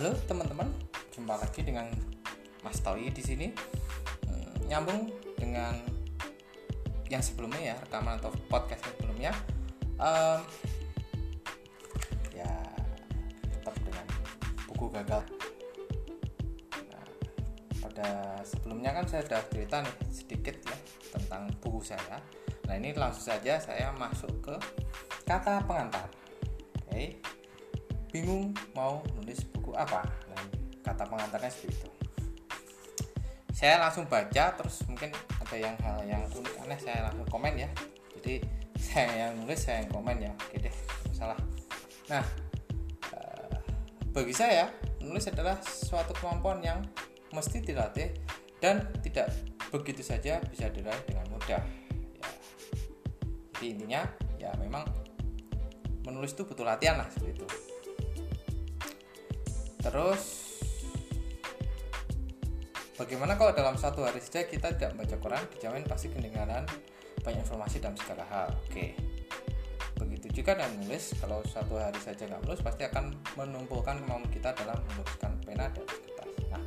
Halo teman-teman, jumpa lagi dengan Mas Toi di sini. Hmm, nyambung dengan yang sebelumnya ya, rekaman atau podcast sebelumnya. Um, ya tetap dengan buku gagal. Nah, pada sebelumnya kan saya sudah cerita nih sedikit ya tentang buku saya. Nah ini langsung saja saya masuk ke kata pengantar. Bingung mau nulis buku apa? Nah, kata pengantarnya seperti itu. Saya langsung baca, terus mungkin ada yang hal yang unik aneh saya langsung komen ya. Jadi saya yang nulis, saya yang komen ya. Oke deh, salah. Nah, eh, bagi saya menulis adalah suatu kemampuan yang mesti dilatih dan tidak begitu saja bisa diraih dengan mudah. Ya. Jadi intinya ya memang menulis itu butuh latihan lah seperti itu terus bagaimana kalau dalam satu hari saja kita tidak membaca koran dijamin pasti kedengaran banyak informasi dalam segala hal. Oke. Begitu juga dengan menulis kalau satu hari saja nggak menulis pasti akan menumpukan kemampuan kita dalam menuliskan pena dan kertas. Nah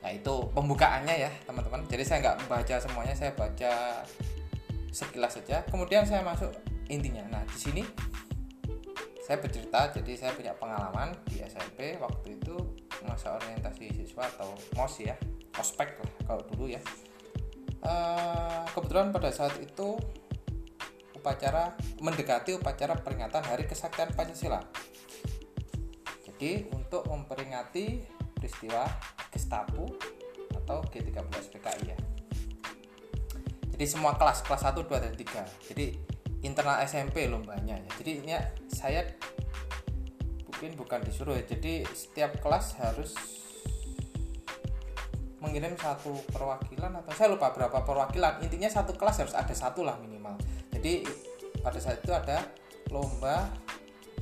nah itu pembukaannya ya teman-teman. Jadi saya nggak membaca semuanya saya baca sekilas saja. Kemudian saya masuk intinya. Nah di sini saya bercerita jadi saya punya pengalaman di SMP waktu itu masa orientasi siswa atau mos ya ospek lah kalau dulu ya. Uh, kebetulan pada saat itu upacara mendekati upacara peringatan hari kesaktian Pancasila. Jadi untuk memperingati peristiwa Gestapo atau G13 PKI ya. Jadi semua kelas kelas 1 2 dan 3 jadi internal SMP lombanya ya. Jadi ini saya mungkin bukan disuruh ya. Jadi setiap kelas harus mengirim satu perwakilan atau saya lupa berapa perwakilan. Intinya satu kelas harus ada satu lah minimal. Jadi pada saat itu ada lomba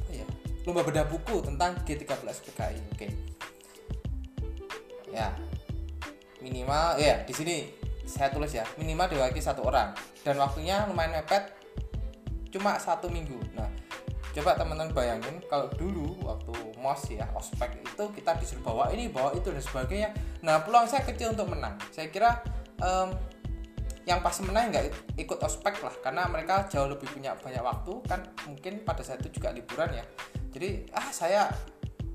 ya? Lomba bedah buku tentang G13 PKI. Oke. Ya. Minimal ya di sini saya tulis ya minimal diwakili satu orang dan waktunya lumayan mepet cuma satu minggu. Nah coba teman-teman bayangin kalau dulu waktu mos ya ospek itu kita disuruh bawa ini bawa itu dan sebagainya. Nah peluang saya kecil untuk menang. Saya kira um, yang pasti menang nggak ikut ospek lah karena mereka jauh lebih punya banyak waktu kan mungkin pada saat itu juga liburan ya. Jadi ah saya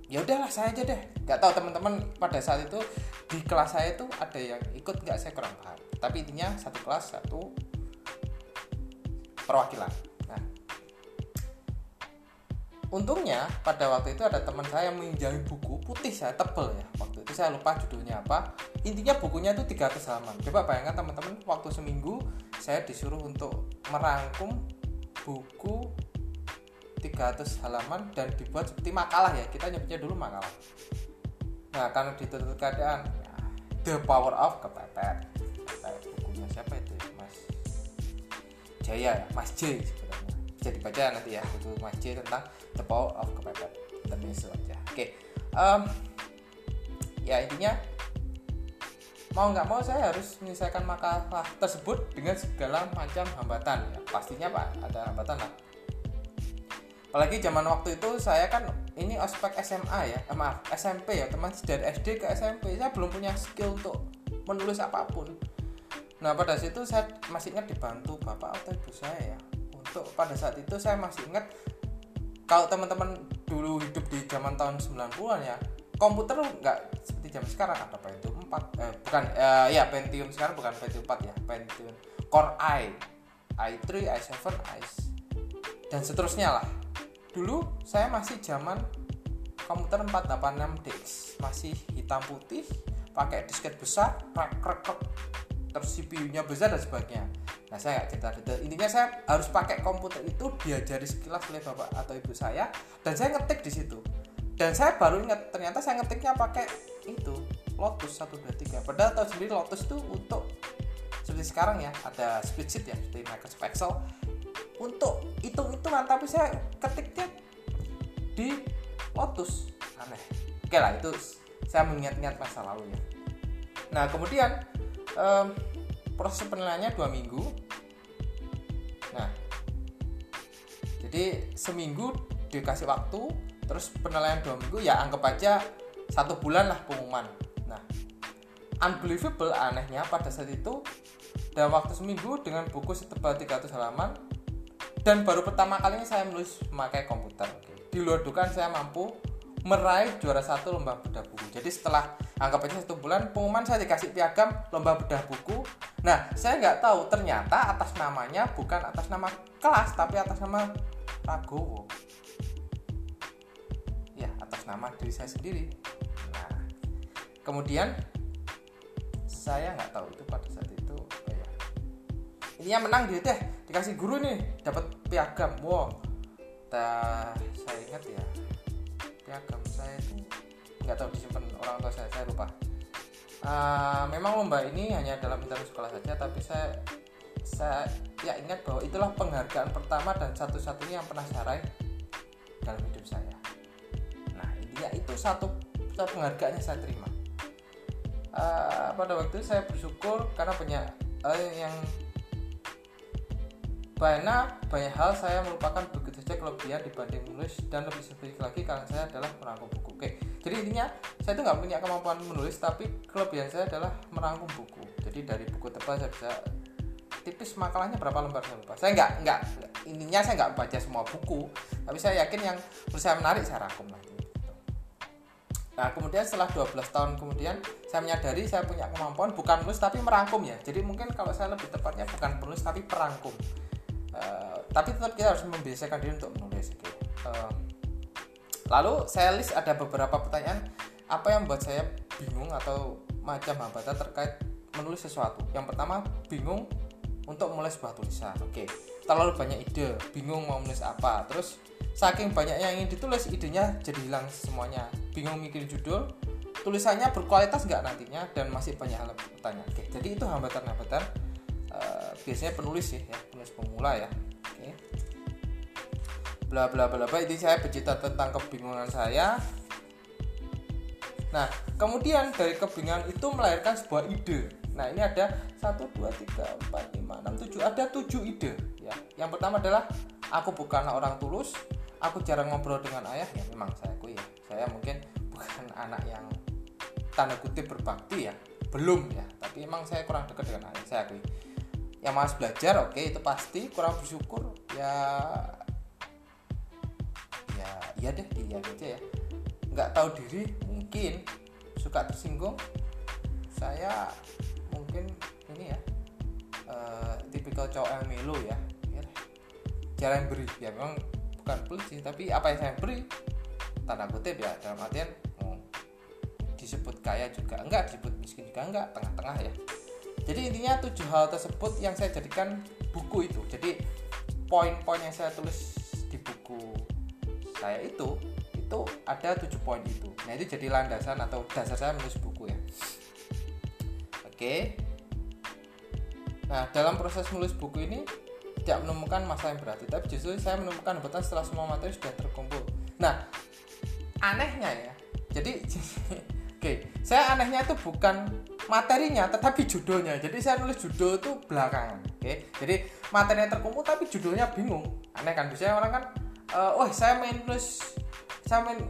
ya udahlah saya aja deh. Nggak tahu teman-teman pada saat itu di kelas saya itu ada yang ikut nggak? Saya kurang paham. Tapi intinya satu kelas satu perwakilan untungnya pada waktu itu ada teman saya yang meminjami buku putih saya tebel ya. Waktu itu saya lupa judulnya apa. Intinya bukunya itu 300 halaman. Coba bayangkan teman-teman waktu seminggu saya disuruh untuk merangkum buku 300 halaman dan dibuat seperti makalah ya. Kita nyebutnya dulu makalah. Nah karena dituntut keadaan ya, The Power of Kepepet. Bukunya siapa itu Mas Jaya ya? Mas J bisa dibaca nanti ya buku Mas J tentang The Power of Kepepet. Intermezzo aja. Oke um, ya intinya mau nggak mau saya harus menyelesaikan makalah tersebut dengan segala macam hambatan. Ya pastinya pak ada hambatan lah. Apalagi zaman waktu itu saya kan ini ospek SMA ya eh, maaf SMP ya teman dari SD ke SMP saya belum punya skill untuk menulis apa pun. Nah pada situ saya masih ingat dibantu bapak atau ibu saya ya untuk pada saat itu saya masih ingat kalau teman-teman dulu hidup di zaman tahun 90-an ya komputer nggak seperti zaman sekarang ada Pentium 4 eh, bukan eh, ya Pentium sekarang bukan Pentium 4 ya Pentium Core i i3 i7 i dan seterusnya lah. Dulu saya masih zaman komputer 486DX masih hitam putih pakai disket besar krek krek krek terus CPU-nya besar dan sebagainya Nah saya nggak cerita detail. Intinya saya harus pakai komputer itu diajari sekilas oleh bapak atau ibu saya dan saya ngetik di situ. Dan saya baru ingat ternyata saya ngetiknya pakai itu Lotus 123. Padahal tahu sendiri Lotus itu untuk seperti sekarang ya ada spreadsheet ya seperti Microsoft Excel untuk hitung-hitungan tapi saya ketiknya di Lotus aneh. Oke lah itu saya mengingat-ingat masa lalu ya. Nah kemudian um, proses penilaiannya dua minggu. Nah jadi seminggu dikasih waktu terus penilaian dua minggu ya anggap aja satu bulan lah pengumuman. Nah unbelievable anehnya pada saat itu dalam waktu seminggu dengan buku setebal 300 halaman dan baru pertama kalinya saya menulis memakai komputer. Di luar dugaan saya mampu meraih juara satu lomba bedah buku. Jadi setelah anggap aja satu bulan pengumuman saya dikasih piagam lomba bedah buku nah saya nggak tahu. Ternyata atas namanya bukan atas nama kelas tapi atas nama Ragowo ya atas nama diri saya sendiri. Nah kemudian saya nggak tahu itu pada saat itu apa ya. Intinya menang gitu deh dikasih guru nih dapat piagam. Wow. Nah, saya ingat ya. Piagam saya itu nggak tahu disimpan orang tua saya saya lupa uh, memang lomba ini hanya dalam internal sekolah saja tapi saya saya ya ingat bahwa itulah penghargaan pertama dan satu-satunya yang pernah saya raih dalam hidup saya nah intinya itu satu satu penghargaan yang saya terima uh, pada waktu itu saya bersyukur karena banyak uh, yang banyak banyak hal saya melupakan begitu saja kelebihan dibanding menulis dan lebih spesifik lagi karena saya adalah merangkum buku. Oke, jadi intinya saya itu nggak punya kemampuan menulis tapi kelebihan saya adalah merangkum buku. Jadi dari buku tebal saya bisa tipis makalahnya berapa lembar saya lupa. Saya nggak nggak intinya saya nggak baca semua buku, tapi saya yakin yang menurut saya menarik saya rangkum lagi. Nah, kemudian setelah 12 tahun kemudian saya menyadari saya punya kemampuan bukan menulis tapi merangkum ya. Jadi mungkin kalau saya lebih tepatnya bukan penulis tapi perangkum. Uh, tapi tetap kita harus membiasakan diri untuk menulis gitu. Uh, lalu saya list ada beberapa pertanyaan apa yang membuat saya bingung atau macam hambatan terkait menulis sesuatu. Yang pertama bingung untuk mulai sebuah tulisan. Oke, okay. terlalu banyak ide, bingung mau menulis apa. Terus saking banyaknya yang ingin ditulis, idenya jadi hilang semuanya. Bingung mikir judul, tulisannya berkualitas nggak nantinya dan masih banyak hal bertanya. Oke, okay. jadi itu hambatan-hambatan uh, biasanya penulis sih ya penulis pemula ya oke bla bla bla bla. Ini saya bercerita tentang kebingungan saya. Nah kemudian dari kebingungan itu melahirkan sebuah ide. Nah ini ada 1 2 3 4 5 6 7 ada 7 ide ya. Yang pertama adalah aku bukanlah orang tulus aku jarang ngobrol dengan ayah. Ya memang saya akui ya. Saya mungkin bukan anak yang tanda kutip berbakti ya. Belum ya tapi emang saya kurang dekat dengan ayah saya akui. Yang malas belajar oke okay, itu pasti. Kurang bersyukur ya ya iya deh iya aja ya. Nggak tahu diri mungkin suka tersinggung. Saya mungkin ini ya uh, tipikal cowok yang melo ya, ya jarang beri ya memang bukan pelit sih tapi apa yang saya beri tanda kutip ya dalam artian oh, disebut kaya juga enggak disebut miskin juga enggak tengah-tengah ya. Jadi intinya tujuh hal tersebut yang saya jadikan buku itu. Jadi poin-poin yang saya tulis di buku saya itu itu ada tujuh poin itu. Nah itu jadi landasan atau dasar saya menulis buku ya. Oke. Nah dalam proses menulis buku ini tidak menemukan masalah yang berarti tapi justru saya menemukan hambatan setelah semua materi sudah terkumpul. Nah anehnya ya. Jadi oke saya anehnya itu bukan materinya tetapi judulnya. Jadi saya nulis judul itu belakangan oke. Jadi materinya terkumpul tapi judulnya bingung. Aneh kan? Biasanya orang kan uh, wah saya main nulis saya main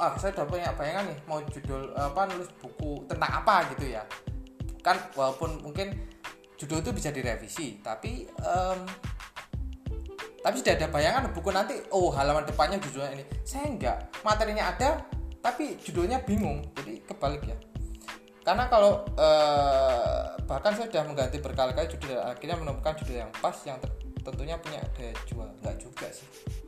ah saya udah punya bayangan nih mau judul apa nulis buku tentang apa gitu ya. Kan walaupun mungkin judul itu bisa direvisi tapi um, tapi sudah ada bayangan buku nanti oh halaman depannya judulnya ini. Saya enggak materinya ada tapi judulnya bingung jadi kebalik ya. Karena kalau uh, bahkan saya sudah mengganti berkali-kali judul akhirnya menemukan judul yang pas yang tentunya punya daya jual. Nggak juga sih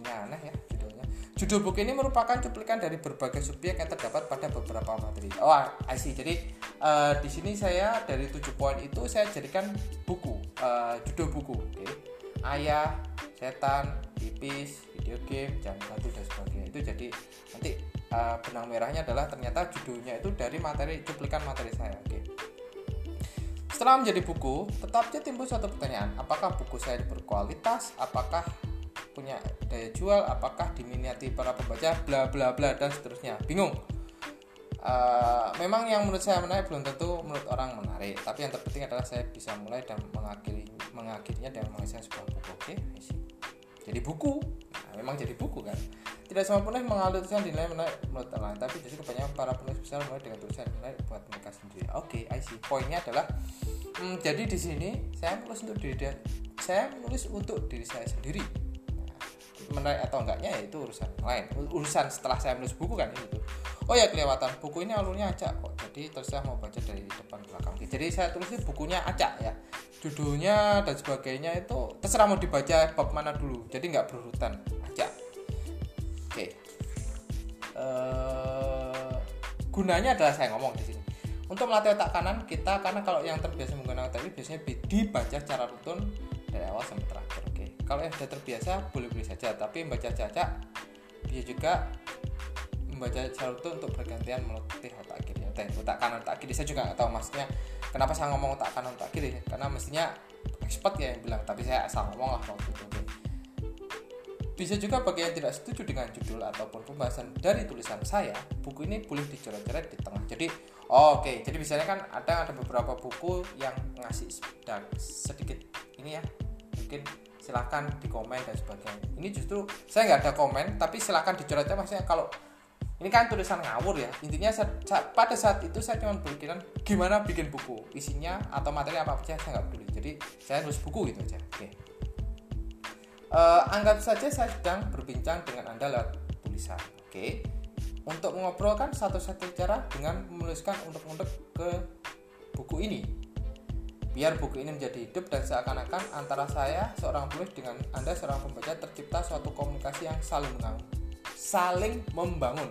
bukunya aneh ya judulnya. Judul buku ini merupakan cuplikan dari berbagai subjek yang terdapat pada beberapa materi. Oh I see. Jadi uh, di sini saya dari tujuh poin itu saya jadikan buku uh, judul buku. Oke. Okay? ayah setan tipis video game jangan bantu dan sebagainya. Itu jadi nanti uh, benang merahnya adalah ternyata judulnya itu dari materi cuplikan materi saya. Oke. Okay. setelah menjadi buku tetapnya timbul suatu pertanyaan. Apakah buku saya berkualitas? Apakah punya daya jual apakah diminati para pembaca bla bla bla dan seterusnya. Bingung. Uh, memang yang menurut saya menarik belum tentu menurut orang menarik. Tapi yang terpenting adalah saya bisa mulai dan mengakhiri mengakhirinya dengan menghasilkan sebuah buku. Oke okay? jadi buku? Nah, memang jadi buku kan? Tidak semua penulis mengalami tulisan dinilai menarik menurut orang tapi justru kebanyakan para penulis besar mulai dengan tulisan menarik buat mereka sendiri. Oke okay, I see. Poinnya adalah hmm, jadi di sini saya menulis untuk diri saya menulis untuk diri saya sendiri menarik atau enggaknya ya itu urusan lain. Urusan setelah saya menulis buku kan itu. Oh ya kelewatan. Buku ini alurnya acak kok. Jadi terserah mau baca dari depan belakang. Jadi saya tulis bukunya acak ya. Judulnya dan sebagainya itu terserah mau dibaca bab mana dulu. Jadi nggak berurutan. Acak. Oke. Uh, gunanya adalah saya ngomong di sini. Untuk melatih otak kanan kita karena kalau yang terbiasa menggunakan otak ini biasanya dibaca secara rutin dari awal sampai terakhir kalau yang sudah terbiasa boleh-boleh saja. Tapi membaca cacak bisa juga membaca rutin untuk bergantian melatih otak kiri. Otak, otak kanan otak kiri. Saya juga nggak tahu maksudnya kenapa saya ngomong otak kanan otak kiri. Karena mestinya expert ya yang bilang. Tapi saya asal ngomong lah waktu itu bisa juga bagi yang tidak setuju dengan judul ataupun pembahasan dari tulisan saya, buku ini boleh dicoret-coret di tengah. Jadi, oke, okay. jadi misalnya kan ada ada beberapa buku yang ngasih sedikit ini ya, mungkin silahkan di komen dan sebagainya. Ini justru saya nggak ada komen, tapi silahkan dicoret-coret. Maksudnya kalau ini kan tulisan ngawur ya intinya pada saat itu saya cuma berpikiran gimana bikin buku isinya atau materi apa saja saya nggak peduli jadi saya nulis buku gitu aja oke. Uh, anggap saja saya sedang berbincang dengan Anda lewat tulisan. Oke. Untuk mengobrolkan satu-satu cara dengan menuliskan untuk-untuk ke buku ini. Biar buku ini menjadi hidup dan seakan-akan antara saya seorang penulis dengan Anda seorang pembaca tercipta suatu komunikasi yang saling membangun. Saling membangun.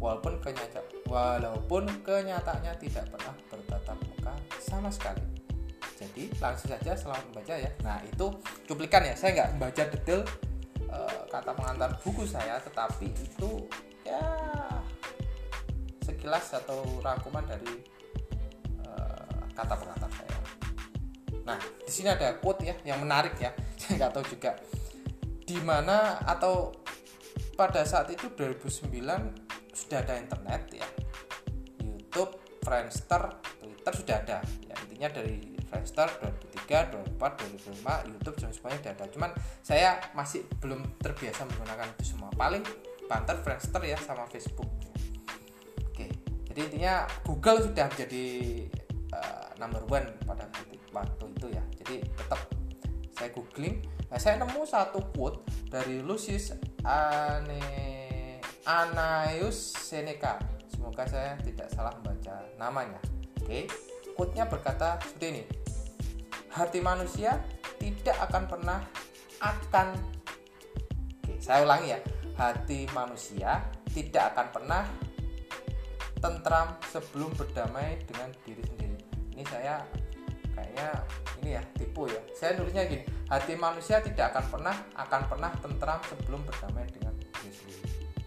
Walaupun kenyata walaupun kenyataannya tidak pernah bertatap muka sama sekali jadi langsung saja selamat membaca ya nah itu cuplikan ya saya nggak membaca detail uh, kata pengantar buku saya tetapi itu ya sekilas atau rangkuman dari uh, kata pengantar saya nah di sini ada quote ya yang menarik ya saya nggak tahu juga di mana atau pada saat itu 2009 sudah ada internet ya YouTube, Friendster, Twitter sudah ada ya intinya dari Friendster 2003, 2004, 2005, YouTube dan semuanya sudah ada. Cuman saya masih belum terbiasa menggunakan itu semua. Paling banter Friendster ya sama Facebook. Oke, jadi intinya Google sudah menjadi uh, number one pada waktu itu ya. Jadi tetap saya googling. Nah, saya nemu satu quote dari Lucius Ane Anaius Seneca. Semoga saya tidak salah membaca namanya. Oke, quote-nya berkata seperti ini hati manusia tidak akan pernah akan Oke, saya ulangi ya hati manusia tidak akan pernah tentram sebelum berdamai dengan diri sendiri ini saya kayaknya ini ya tipu ya. Saya nulisnya gini hati manusia tidak akan pernah akan pernah tentram sebelum berdamai dengan diri sendiri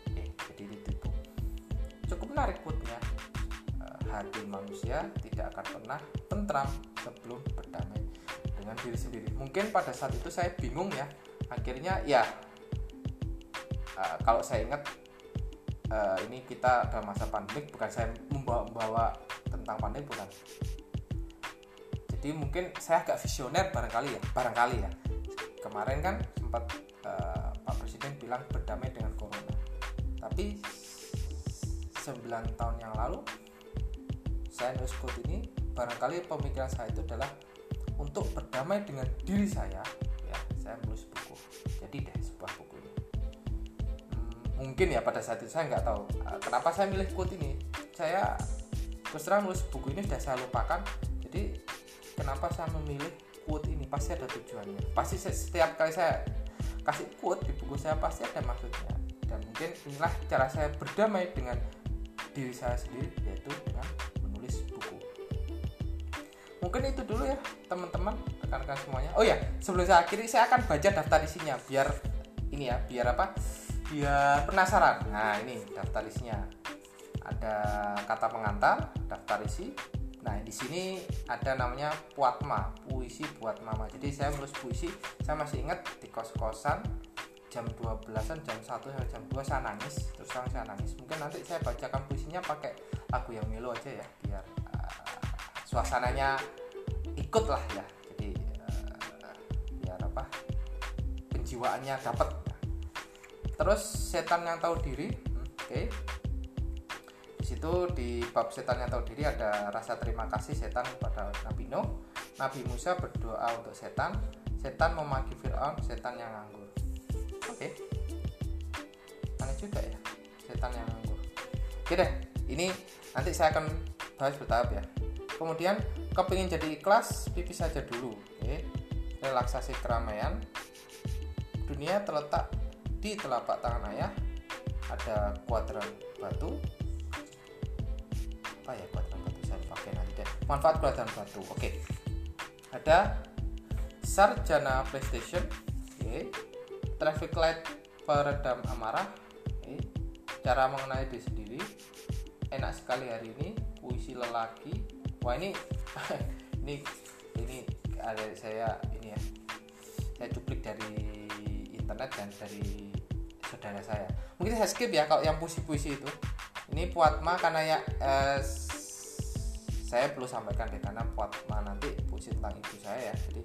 Oke, jadi ini tipu. Cukup menarik quote-nya. Eh, hati manusia tidak akan pernah tentram sebelum berdamai dengan diri sendiri. Mungkin pada saat itu saya bingung ya. Akhirnya ya uh, kalau saya ingat uh, ini kita dalam masa pandemik bukan saya membawa, membawa tentang pandemik bukan jadi mungkin saya agak visioner barangkali ya barangkali ya. Kemarin kan sempat uh, Pak Presiden bilang berdamai dengan corona. Tapi 9 tahun yang lalu saya nulis quote ini barangkali pemikiran saya itu adalah untuk berdamai dengan diri saya ya saya menulis buku. Jadi deh sebuah buku ini. Hmm, mungkin ya pada saat itu saya nggak tahu uh, kenapa saya milih quote ini. Saya terus terang nulis buku ini sudah saya lupakan. Jadi kenapa saya memilih quote ini? Pasti ada tujuannya. Pasti setiap kali saya kasih quote di buku saya pasti ada maksudnya. Dan mungkin inilah cara saya berdamai dengan diri saya sendiri yaitu dengan mungkin itu dulu ya teman-teman rekan-rekan semuanya. Oh ya sebelum saya akhiri saya akan baca daftar isinya biar ini ya biar apa? Biar penasaran. Nah ini daftar isinya. Ada kata pengantar daftar isi nah di sini ada namanya puatma puisi buat mama jadi saya menulis puisi saya masih ingat di kos-kosan jam 12an jam 1 sampai jam 2 saya nangis terus sekarang saya nangis. Mungkin nanti saya bacakan puisinya pakai lagu yang melo aja ya biar suasananya ikut lah ya. Jadi uh, biar apa penjiwaannya dapat terus setan yang tahu diri oke. okay. Situ di bab setan yang tahu diri ada rasa terima kasih setan pada Nabi Nuh. Nabi Musa berdoa untuk setan. Setan memaki Fir'aun setan yang nganggur. Oke. Okay. aneh juga ya setan yang nganggur. Oke deh ini nanti saya akan bahas bertahap ya. Kemudian kepingin jadi ikhlas pipis saja dulu. Oke. Relaksasi keramaian. Dunia terletak di telapak tangan ayah. Ada kuadran batu apa ya kuadran batu saya pakai nanti manfaat kuadran batu oke. Ada sarjana PlayStation. Oke. Traffic light peredam amarah. Oke. Cara mengenai diri sendiri. Enak sekali hari ini. Puisi lelaki. Wah ini ini ini ada saya ini ya. Saya cuplik dari internet dan dari saudara saya. Mungkin saya skip ya kalau yang puisi-puisi itu ini Puatma karena ya eh, saya perlu sampaikan deh karena Puatma nanti puisi tentang ibu saya ya. Jadi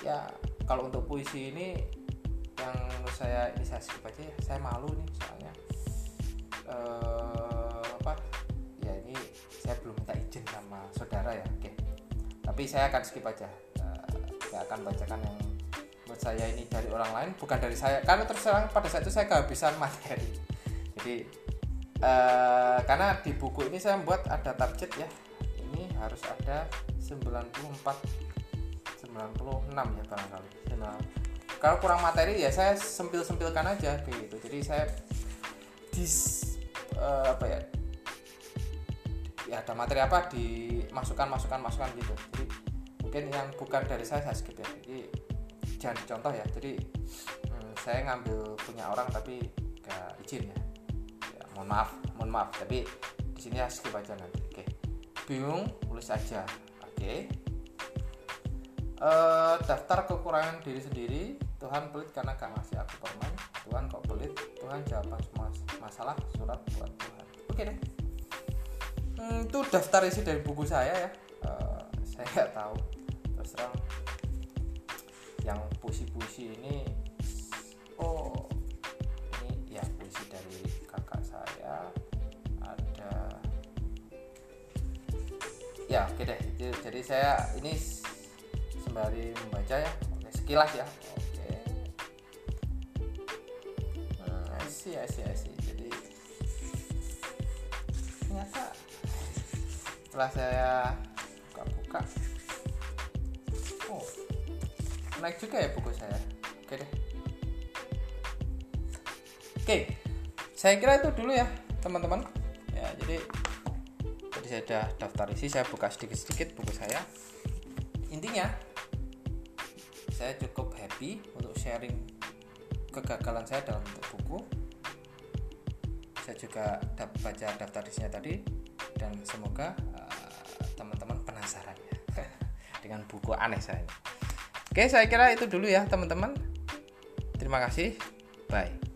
ya kalau untuk puisi ini yang menurut saya ini saya skip aja ya. Saya malu nih soalnya. Eh, apa? Ya ini saya belum minta izin sama saudara ya. Oke. Tapi saya akan skip aja. Eh, saya akan bacakan yang menurut saya ini dari orang lain bukan dari saya. Karena terus pada saat itu saya kehabisan materi. Jadi uh, karena di buku ini saya membuat ada target ya. Ini harus ada 94 96 ya barangkali. Nah, kalau kurang materi ya saya sempil-sempilkan aja gitu. Jadi saya dis uh, apa ya? Ya ada materi apa dimasukkan masukan masukan gitu. Jadi mungkin yang bukan dari saya saya skip ya. Jadi jangan dicontoh ya. Jadi hmm, saya ngambil punya orang tapi gak izin ya. Mohon maaf mohon maaf. Tapi di sini ya skip aja nanti. Oke. Bingung tulis saja. Oke. Uh, daftar kekurangan diri sendiri. Tuhan pelit karena gak ngasih aku permen. Tuhan kok pelit? Tuhan jawaban semua masalah surat buat Tuhan. Oke deh. Hmm, itu daftar isi dari buku saya ya. Uh, saya nggak tahu. Terus yang puisi-puisi ini. Oh ya oke deh. Jadi saya ini sembari membaca ya. Oke sekilas ya. Oke. Hmm, asih asih asih jadi ternyata setelah saya buka-buka. Oh naik juga ya buku saya. Oke deh. Oke saya kira itu dulu ya teman-teman. Ya jadi tadi saya sudah daftar isi saya buka sedikit-sedikit buku saya intinya saya cukup happy untuk sharing kegagalan saya dalam bentuk buku saya juga baca daftar isinya tadi dan semoga uh, teman-teman uh, penasaran ya dengan buku aneh saya Oke, saya kira itu dulu ya, teman-teman. Terima kasih. Bye.